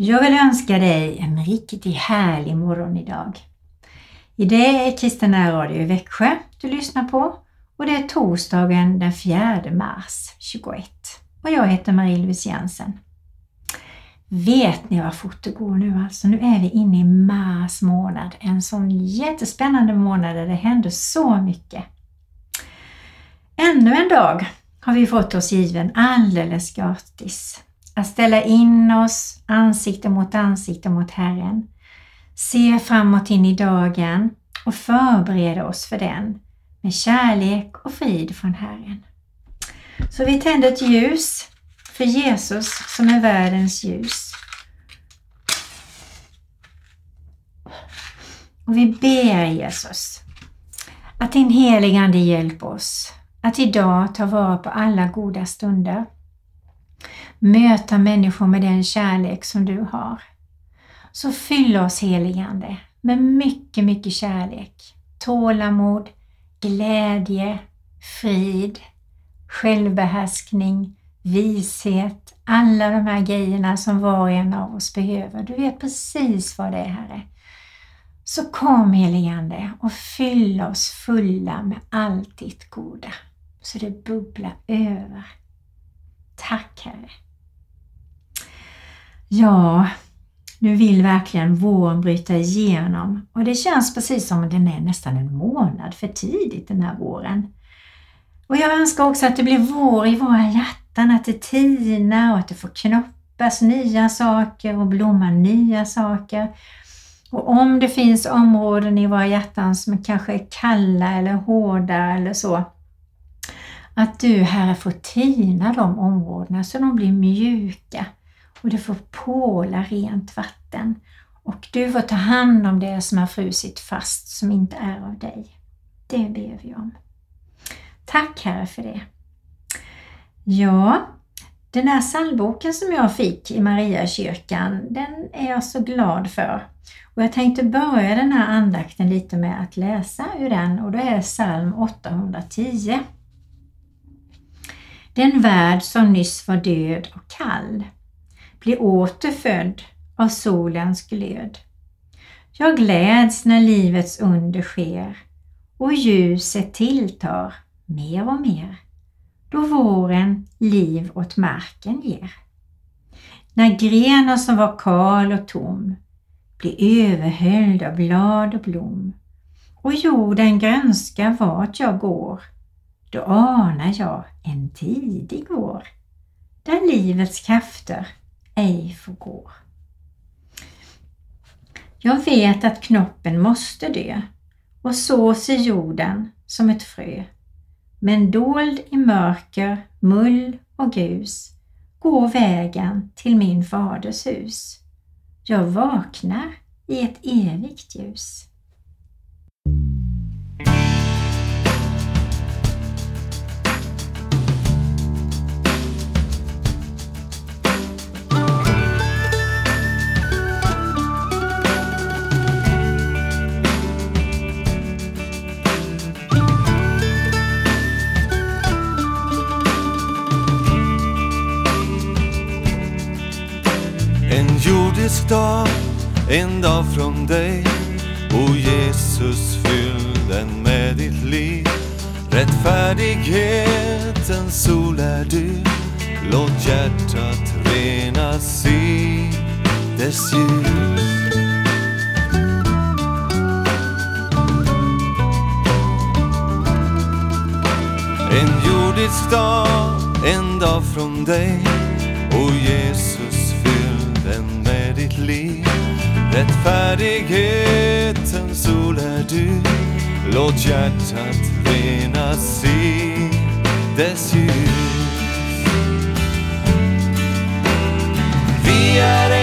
Jag vill önska dig en riktigt härlig morgon idag. I det är Kristina Radio i Växjö du lyssnar på och det är torsdagen den 4 mars 21 och jag heter Marie-Louise Jensen. Vet ni vad fort det går nu alltså? Nu är vi inne i mars månad, en sån jättespännande månad där det händer så mycket. Ännu en dag har vi fått oss given alldeles gratis. Att ställa in oss ansikte mot ansikte mot Herren. Se framåt in i dagen och förbereda oss för den med kärlek och frid från Herren. Så vi tänder ett ljus för Jesus som är världens ljus. Och vi ber Jesus att din heligande hjälper oss att idag ta vara på alla goda stunder. Möta människor med den kärlek som du har. Så fyll oss heligande med mycket, mycket kärlek, tålamod, glädje, frid, självbehärskning, vishet, alla de här grejerna som var och en av oss behöver. Du vet precis vad det är Herre. Så kom heligande och fyll oss fulla med allt ditt goda så det bubblar över. Tack Herre. Ja, nu vill verkligen våren bryta igenom och det känns precis som att den är nästan en månad för tidigt den här våren. Och jag önskar också att det blir vår i våra hjärtan, att det tinar och att det får knoppas nya saker och blomma nya saker. Och om det finns områden i våra hjärtan som kanske är kalla eller hårda eller så, att du Herre får tina de områdena så de blir mjuka och du får påla rent vatten och du får ta hand om det som har frusit fast som inte är av dig. Det ber vi om. Tack Herre för det. Ja, den här psalmboken som jag fick i Mariakyrkan, den är jag så glad för. Och jag tänkte börja den här andakten lite med att läsa ur den och då är det psalm 810. Den värld som nyss var död och kall blir återfödd av solens glöd. Jag gläds när livets under sker och ljuset tilltar mer och mer då våren liv åt marken ger. När grenar som var kal och tom blir överhöljd av blad och blom och jorden grönskar vart jag går då anar jag en tidig vår där livets krafter ej förgår. Jag vet att knoppen måste dö och sås i jorden som ett frö. Men dold i mörker, mull och grus går vägen till min faders hus. Jag vaknar i ett evigt ljus. Dag, en dag från dig. O Jesus, fyll den med ditt liv. Rättfärdighetens sol är du. Låt hjärtat renas i dess ljus. En jordisk dag, en dag från dig. O Jesus, Rättfärdighetens sol är du. Låt hjärtat renas i dess ljus. Vi är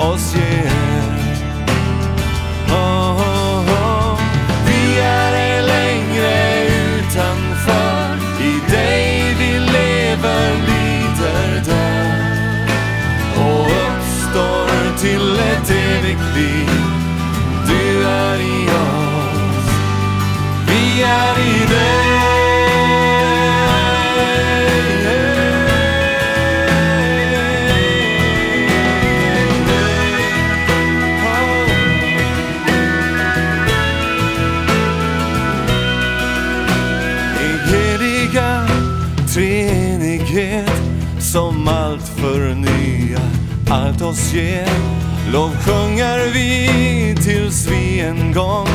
oss oss ge. Lov sjunger vi tills vi en gång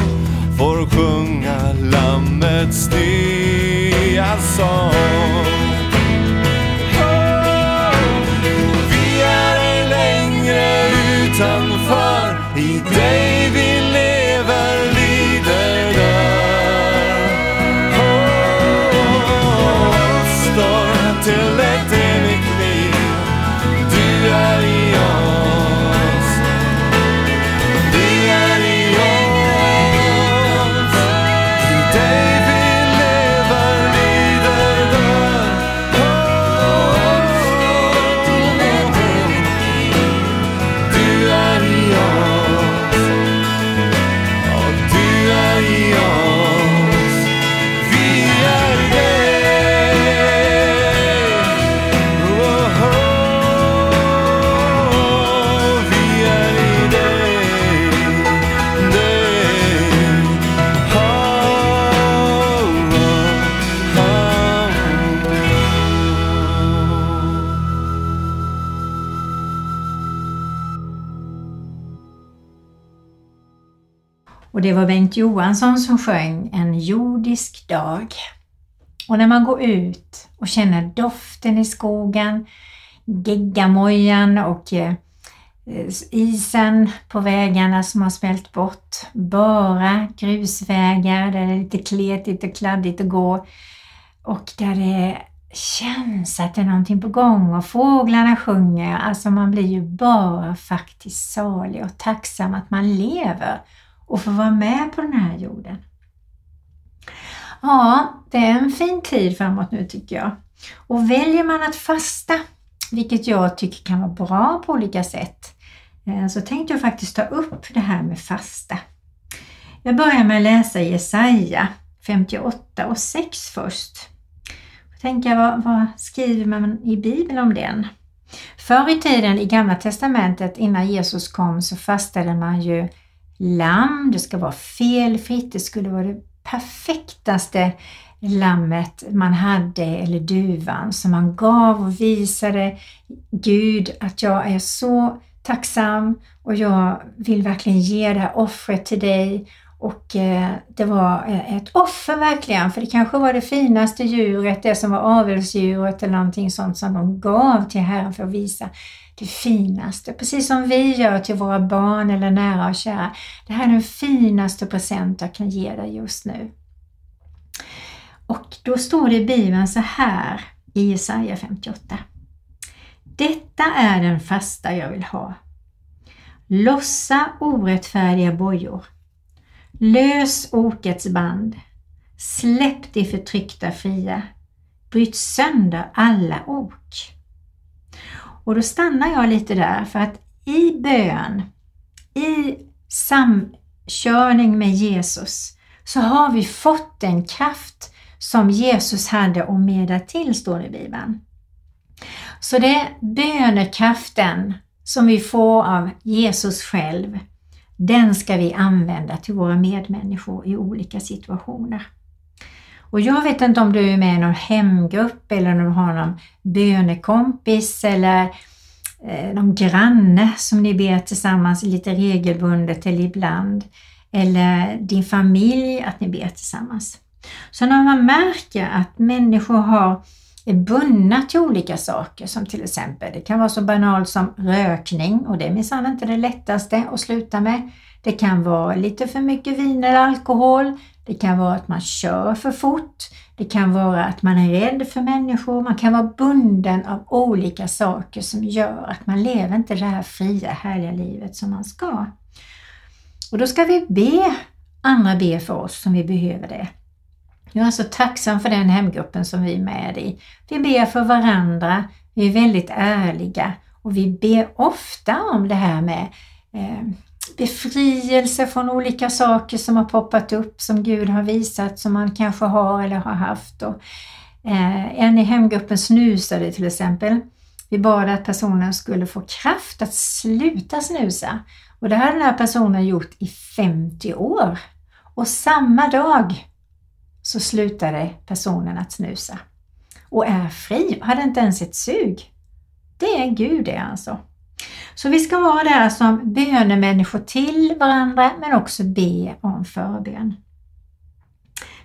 får sjunga Lammets nya sång. Det var Bengt Johansson som sjöng En jordisk dag. Och när man går ut och känner doften i skogen, geggamojan och eh, isen på vägarna som har smält bort, bara grusvägar där det är lite kletigt och kladdigt att gå och där det känns att det är någonting på gång och fåglarna sjunger. Alltså man blir ju bara faktiskt salig och tacksam att man lever och få vara med på den här jorden. Ja, det är en fin tid framåt nu tycker jag. Och väljer man att fasta, vilket jag tycker kan vara bra på olika sätt, eh, så tänkte jag faktiskt ta upp det här med fasta. Jag börjar med att läsa Jesaja 58 och 6 först. Jag tänker, vad, vad skriver man i Bibeln om den? Förr i tiden i Gamla Testamentet innan Jesus kom så fastade man ju lamm, det ska vara felfritt, det skulle vara det perfektaste lammet man hade eller duvan som man gav och visade Gud att jag är så tacksam och jag vill verkligen ge det här offret till dig. Och eh, det var eh, ett offer verkligen, för det kanske var det finaste djuret, det som var avelsdjuret eller någonting sånt som de gav till Herren för att visa det finaste. Precis som vi gör till våra barn eller nära och kära. Det här är den finaste present jag kan ge dig just nu. Och då står det i Bibeln så här i Jesaja 58. Detta är den fasta jag vill ha. Lossa orättfärdiga bojor. Lös okets band. Släpp de förtryckta fria. Bryt sönder alla ok. Och då stannar jag lite där för att i bön, i samkörning med Jesus, så har vi fått den kraft som Jesus hade och mer till, står det i Bibeln. Så det är bönekraften som vi får av Jesus själv, den ska vi använda till våra medmänniskor i olika situationer. Och jag vet inte om du är med i någon hemgrupp eller om du har någon bönekompis eller eh, någon granne som ni ber tillsammans lite regelbundet eller ibland. Eller din familj, att ni ber tillsammans. Så när man märker att människor har är bundna till olika saker som till exempel, det kan vara så banalt som rökning och det är minsann inte det lättaste att sluta med. Det kan vara lite för mycket vin eller alkohol. Det kan vara att man kör för fort. Det kan vara att man är rädd för människor. Man kan vara bunden av olika saker som gör att man lever inte det här fria, härliga livet som man ska. Och då ska vi be andra be för oss som vi behöver det. Jag är så tacksam för den hemgruppen som vi är med i. Vi ber för varandra, vi är väldigt ärliga och vi ber ofta om det här med eh, befrielse från olika saker som har poppat upp som Gud har visat som man kanske har eller har haft. Och, eh, en i hemgruppen snusade till exempel. Vi bad att personen skulle få kraft att sluta snusa och det har den här personen gjort i 50 år. Och samma dag så slutade personen att snusa och är fri, hade inte ens ett sug. Det är Gud det alltså. Så vi ska vara där som bönemänniskor till varandra men också be om förbön.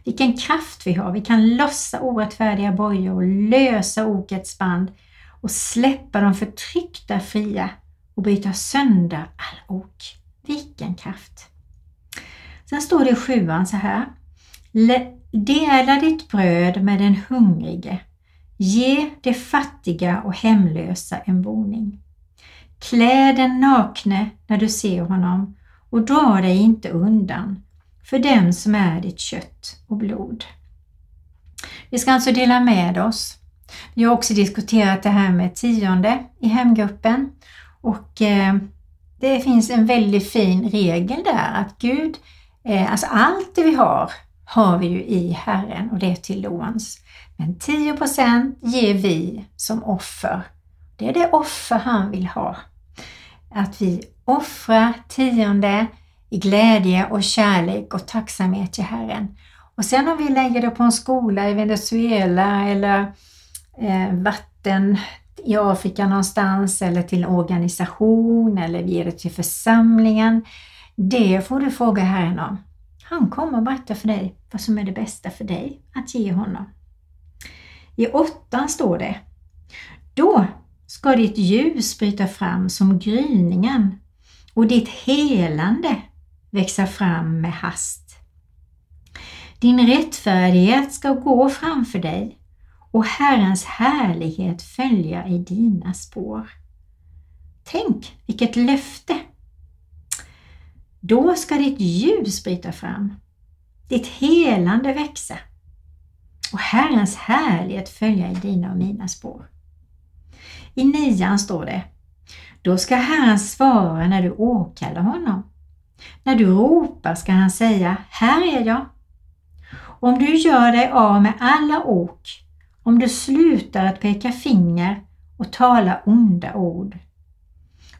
Vilken kraft vi har! Vi kan lossa orättfärdiga bojor och lösa okets band och släppa de förtryckta fria och bryta sönder all ok. Vilken kraft! Sen står det i sjuan så här. Dela ditt bröd med den hungrige. Ge de fattiga och hemlösa en boning. Klä den nakne när du ser honom och dra dig inte undan för den som är ditt kött och blod. Vi ska alltså dela med oss. Vi har också diskuterat det här med tionde i hemgruppen och eh, det finns en väldigt fin regel där att Gud, eh, alltså allt det vi har, har vi ju i Herren och det är till låns. Men 10% ger vi som offer. Det är det offer han vill ha. Att vi offrar tionde i glädje och kärlek och tacksamhet till Herren. Och sen om vi lägger det på en skola i Venezuela eller eh, vatten i Afrika någonstans eller till en organisation eller vi ger det till församlingen. Det får du fråga Herren om. Han kommer att berätta för dig vad som är det bästa för dig att ge honom. I åttan står det Då ska ditt ljus bryta fram som gryningen och ditt helande växa fram med hast. Din rättfärdighet ska gå framför dig och Herrens härlighet följa i dina spår. Tänk vilket löfte! Då ska ditt ljus bryta fram, ditt helande växa och Herrens härlighet följa i dina och mina spår. I nian står det Då ska Herren svara när du åkallar honom. När du ropar ska han säga Här är jag. Om du gör dig av med alla ok, om du slutar att peka finger och tala onda ord,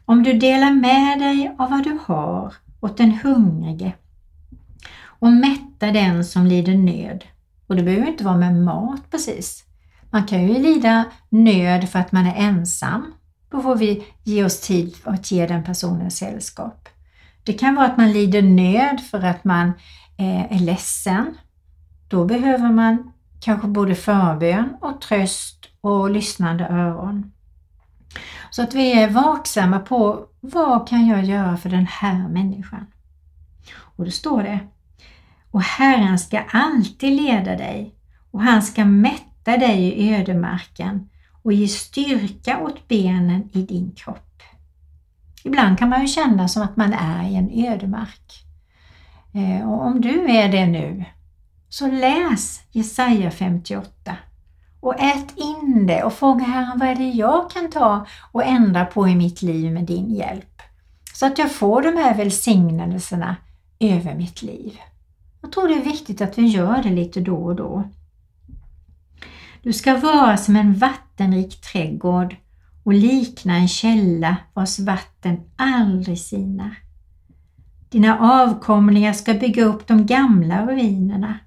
om du delar med dig av vad du har åt den hungrige och mätta den som lider nöd. Och det behöver inte vara med mat precis. Man kan ju lida nöd för att man är ensam. Då får vi ge oss tid att ge den personen sällskap. Det kan vara att man lider nöd för att man eh, är ledsen. Då behöver man kanske både förbön och tröst och lyssnande öron. Så att vi är vaksamma på vad kan jag göra för den här människan? Och då står det och Herren ska alltid leda dig och han ska mätta dig i ödemarken och ge styrka åt benen i din kropp. Ibland kan man ju känna som att man är i en ödemark. Eh, och om du är det nu, så läs Jesaja 58 och ät in det och fråga Herren vad är det jag kan ta och ändra på i mitt liv med din hjälp. Så att jag får de här välsignelserna över mitt liv. Jag tror det är viktigt att vi gör det lite då och då. Du ska vara som en vattenrik trädgård och likna en källa vars vatten aldrig sinar. Dina avkomlingar ska bygga upp de gamla ruinerna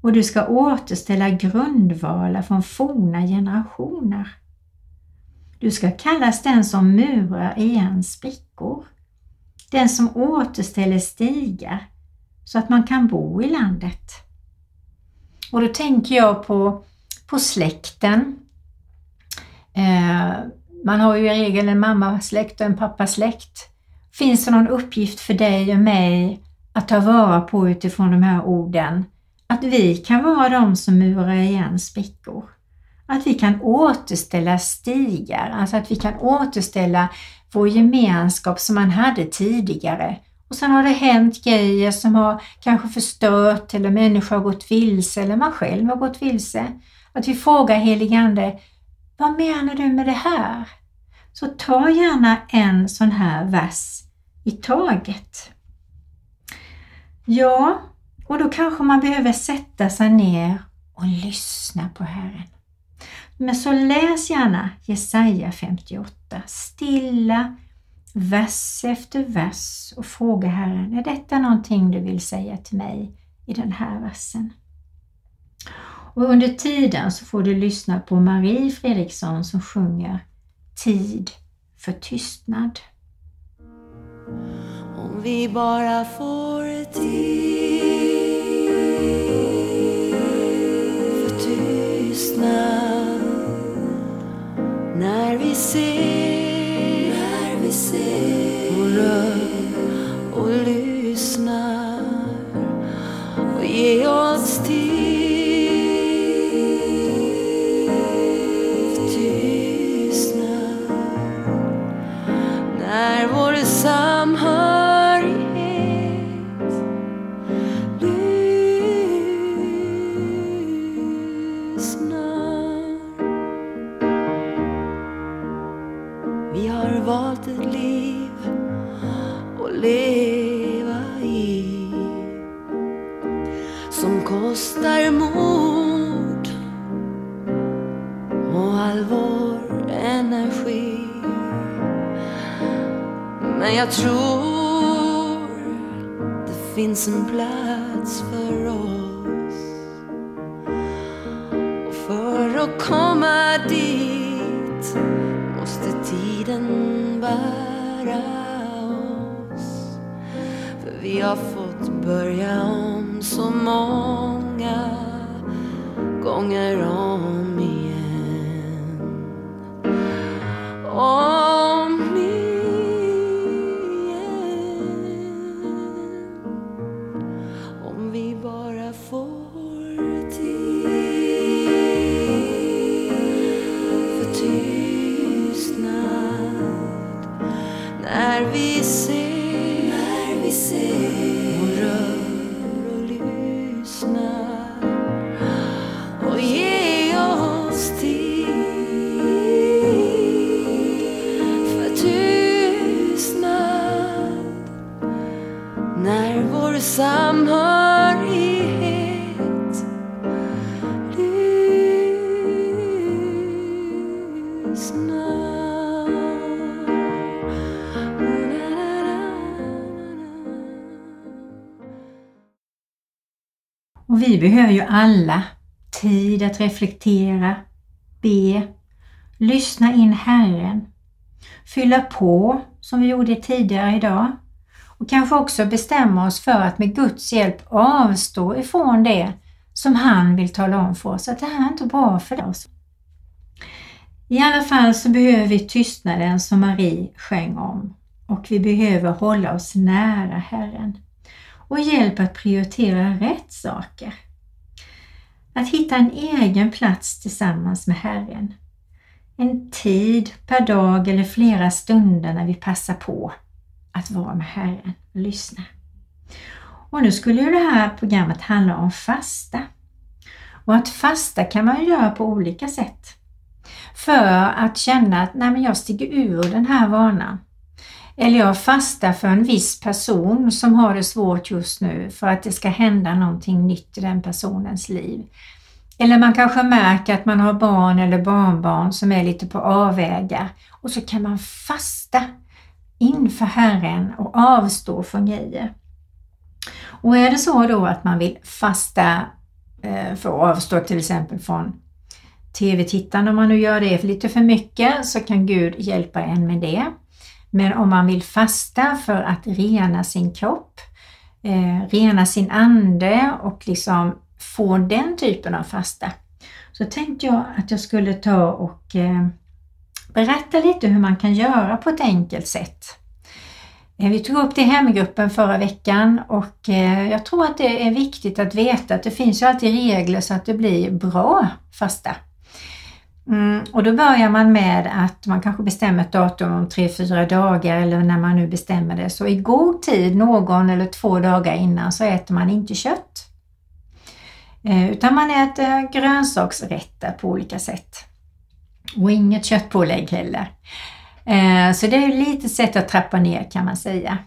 och du ska återställa grundvalar från forna generationer. Du ska kallas den som murar igen sprickor, den som återställer stigar så att man kan bo i landet. Och då tänker jag på på släkten. Eh, man har ju i regel en mammasläkt och en pappasläkt. Finns det någon uppgift för dig och mig att ta vara på utifrån de här orden? Att vi kan vara de som murar igen sprickor. Att vi kan återställa stigar, alltså att vi kan återställa vår gemenskap som man hade tidigare. Och sen har det hänt grejer som har kanske förstört eller människor har gått vilse eller man själv har gått vilse. Att vi frågar heligande, vad menar du med det här? Så ta gärna en sån här vers i taget. Ja, och då kanske man behöver sätta sig ner och lyssna på Herren. Men så läs gärna Jesaja 58, stilla, vers efter vers och fråga Herren, är detta någonting du vill säga till mig i den här versen? Och under tiden så får du lyssna på Marie Fredriksson som sjunger Tid för tystnad. Om vi bara får tid för tystnad när vi ser, ser och rör och lyssnar och ge oss tid tystnad när vår samhörighet vi behöver ju alla tid att reflektera, be, lyssna in Herren, fylla på som vi gjorde tidigare idag och kanske också bestämma oss för att med Guds hjälp avstå ifrån det som han vill tala om för oss att det här är inte bra för oss. I alla fall så behöver vi tystnaden som Marie sjöng om och vi behöver hålla oss nära Herren och hjälp att prioritera rätt saker. Att hitta en egen plats tillsammans med Herren. En tid per dag eller flera stunder när vi passar på att vara med Herren och lyssna. Och nu skulle ju det här programmet handla om fasta. Och att fasta kan man ju göra på olika sätt. För att känna att nej men jag stiger ur den här vanan. Eller jag fastar för en viss person som har det svårt just nu för att det ska hända någonting nytt i den personens liv. Eller man kanske märker att man har barn eller barnbarn som är lite på avvägar och så kan man fasta inför Herren och avstå från grejer. Och är det så då att man vill fasta eh, för att avstå till exempel från tv-tittande, om man nu gör det lite för mycket så kan Gud hjälpa en med det. Men om man vill fasta för att rena sin kropp, eh, rena sin ande och liksom få den typen av fasta, så tänkte jag att jag skulle ta och eh, berätta lite hur man kan göra på ett enkelt sätt. Eh, vi tog upp det i hemgruppen förra veckan och eh, jag tror att det är viktigt att veta att det finns ju alltid regler så att det blir bra fasta. Mm, och då börjar man med att man kanske bestämmer ett datum om tre fyra dagar eller när man nu bestämmer det. Så i god tid, någon eller två dagar innan, så äter man inte kött. Eh, utan man äter grönsaksrätter på olika sätt. Och inget köttpålägg heller. Eh, så det är lite sätt att trappa ner kan man säga.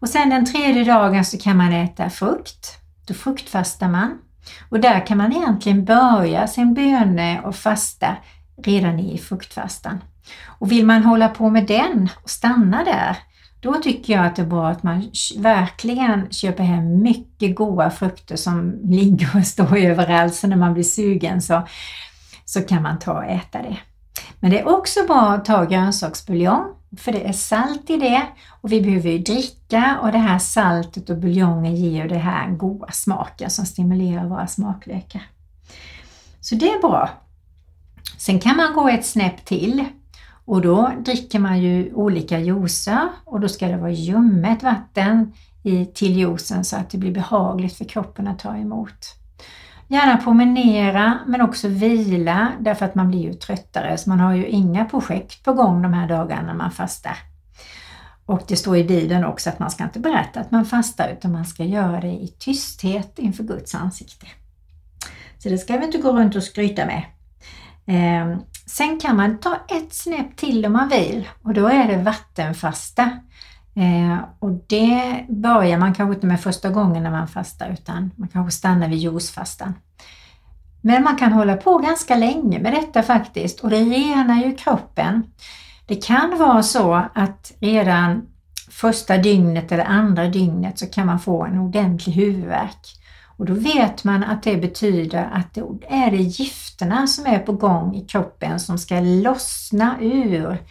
Och sen den tredje dagen så kan man äta frukt. Då fruktfastar man. Och där kan man egentligen börja sin böne och fasta redan i fruktfastan. Och vill man hålla på med den och stanna där, då tycker jag att det är bra att man verkligen köper hem mycket goda frukter som ligger och står överallt så när man blir sugen så, så kan man ta och äta det. Men det är också bra att ta grönsaksbuljong för det är salt i det och vi behöver ju dricka och det här saltet och buljongen ger ju det här goda smaken som stimulerar våra smaklökar. Så det är bra. Sen kan man gå ett snäpp till och då dricker man ju olika juicer och då ska det vara ljummet vatten i, till juicen så att det blir behagligt för kroppen att ta emot. Gärna promenera men också vila därför att man blir ju tröttare så man har ju inga projekt på gång de här dagarna när man fastar. Och det står i Bibeln också att man ska inte berätta att man fastar utan man ska göra det i tysthet inför Guds ansikte. Så det ska vi inte gå runt och skryta med. Eh, sen kan man ta ett snäpp till om man vill och då är det vattenfasta. Eh, och det börjar man kanske inte med första gången när man fastar utan man kanske stannar vid juicefastan. Men man kan hålla på ganska länge med detta faktiskt och det renar ju kroppen. Det kan vara så att redan första dygnet eller andra dygnet så kan man få en ordentlig huvudvärk. Och då vet man att det betyder att det är det gifterna som är på gång i kroppen som ska lossna ur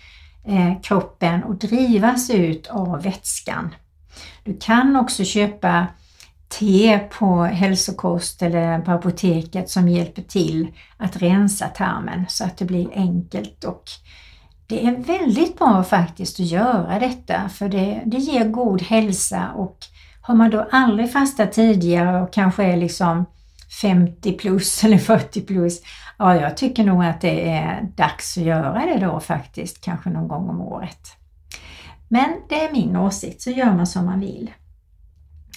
eh, kroppen och drivas ut av vätskan. Du kan också köpa te på hälsokost eller på apoteket som hjälper till att rensa tarmen så att det blir enkelt och det är väldigt bra faktiskt att göra detta för det, det ger god hälsa och har man då aldrig fastat tidigare och kanske är liksom 50 plus eller 40 plus, ja jag tycker nog att det är dags att göra det då faktiskt, kanske någon gång om året. Men det är min åsikt, så gör man som man vill.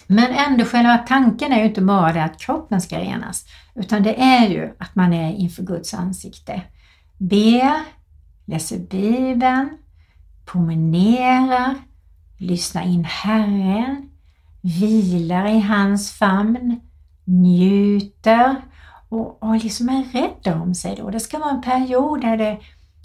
Men ändå själva tanken är ju inte bara det att kroppen ska renas, utan det är ju att man är inför Guds ansikte. Ber, läser Bibeln, promenerar, lyssnar in Herren, vilar i hans famn, njuter och, och liksom är rädda om sig då. Det ska vara en period där det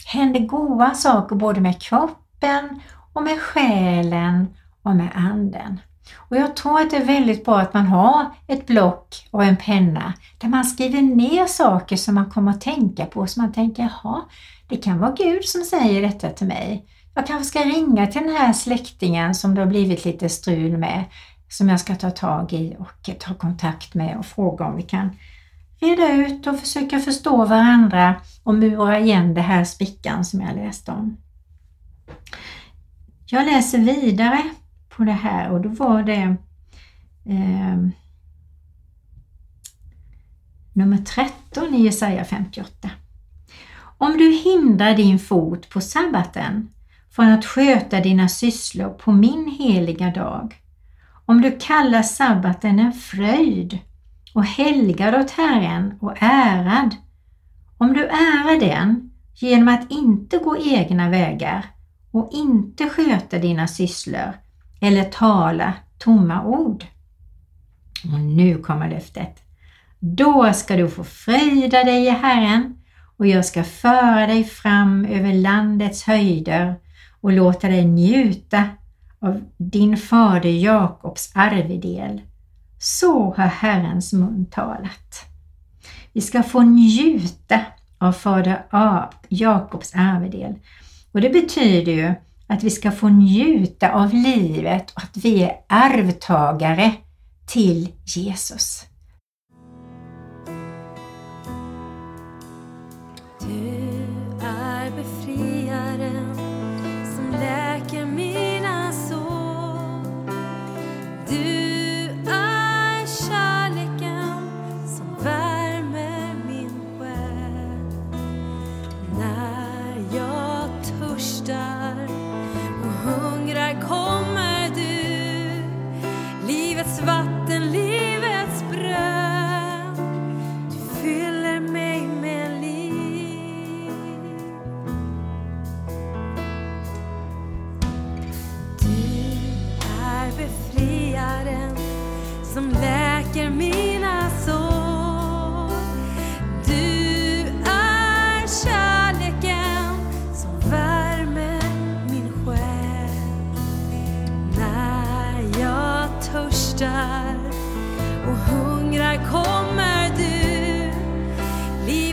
händer goda saker både med kroppen och med själen och med anden. Och jag tror att det är väldigt bra att man har ett block och en penna där man skriver ner saker som man kommer att tänka på, så man tänker, jaha, det kan vara Gud som säger detta till mig. Jag kanske ska ringa till den här släktingen som det har blivit lite strul med som jag ska ta tag i och ta kontakt med och fråga om vi kan reda ut och försöka förstå varandra och mura igen det här sprickan som jag läste om. Jag läser vidare på det här och då var det eh, nummer 13 i Jesaja 58. Om du hindrar din fot på sabbaten från att sköta dina sysslor på min heliga dag om du kallar sabbaten en fröjd och helgar åt Herren och ärad, om du ärar den genom att inte gå egna vägar och inte sköta dina sysslor eller tala tomma ord. Och nu kommer löftet. Då ska du få fröjda dig i Herren och jag ska föra dig fram över landets höjder och låta dig njuta av din fader Jakobs arvedel. Så har Herrens mun talat. Vi ska få njuta av fader Jakobs arvedel. Och det betyder ju att vi ska få njuta av livet och att vi är arvtagare till Jesus.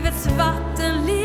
livets vatten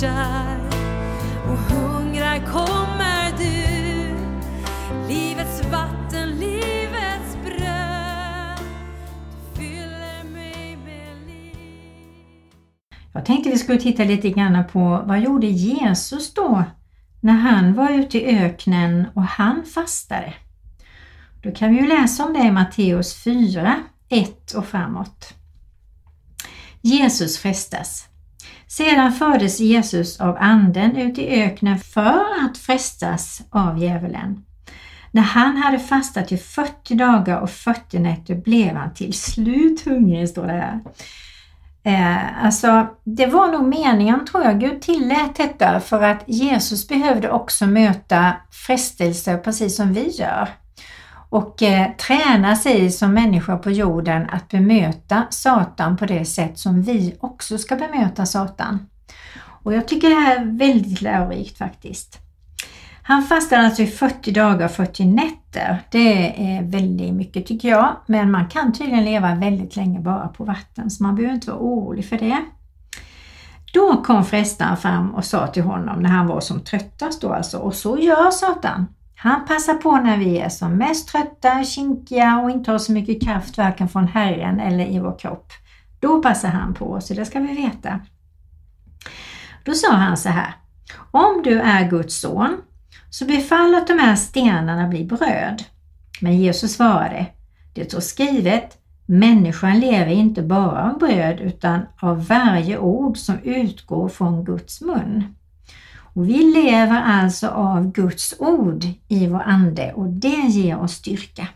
törstar och hungrar kommer du. Livets vatten, livets bröd. Du fyller mig med liv. Jag tänkte vi skulle titta lite grann på vad gjorde Jesus då när han var ute i öknen och han fastade. Då kan vi ju läsa om det i Matteus 4, 1 och framåt. Jesus frestas. Sedan fördes Jesus av anden ut i öknen för att frestas av djävulen. När han hade fastat i 40 dagar och 40 nätter blev han till slut hungrig, står det här. Eh, alltså, det var nog meningen tror jag. Gud tillät detta för att Jesus behövde också möta frestelser precis som vi gör. Och eh, träna sig som människa på jorden att bemöta Satan på det sätt som vi också ska bemöta Satan. Och jag tycker det här är väldigt lärorikt faktiskt. Han fastade alltså i 40 dagar och 40 nätter. Det är väldigt mycket tycker jag, men man kan tydligen leva väldigt länge bara på vatten så man behöver inte vara orolig för det. Då kom frestaren fram och sa till honom när han var som tröttast då alltså, och så gör Satan. Han passar på när vi är som mest trötta, kinkiga och inte har så mycket kraft varken från Herren eller i vår kropp. Då passar han på så det ska vi veta. Då sa han så här. Om du är Guds son så befall att de här stenarna blir bröd. Men Jesus svarade, det står skrivet, människan lever inte bara av bröd utan av varje ord som utgår från Guds mun. Och vi lever alltså av Guds ord i vår ande och det ger oss styrka.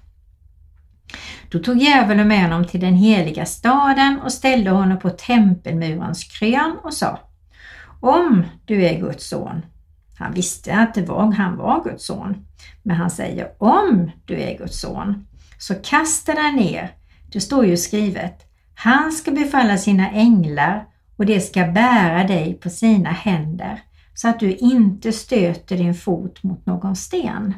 Då tog djävulen med honom till den heliga staden och ställde honom på tempelmurens krön och sa Om du är Guds son, han visste att det var, han var Guds son. Men han säger om du är Guds son så kasta dig ner. Det står ju skrivet. Han ska befalla sina änglar och de ska bära dig på sina händer så att du inte stöter din fot mot någon sten.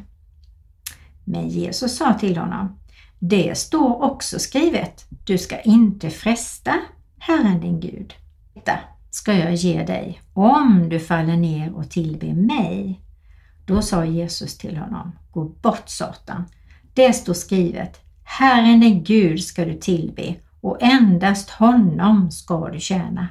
Men Jesus sa till honom, det står också skrivet, du ska inte fresta Herren din Gud. Detta ska jag ge dig om du faller ner och tillber mig. Då sa Jesus till honom, gå bort Satan. Det står skrivet, Herren din Gud ska du tillbe och endast honom ska du tjäna.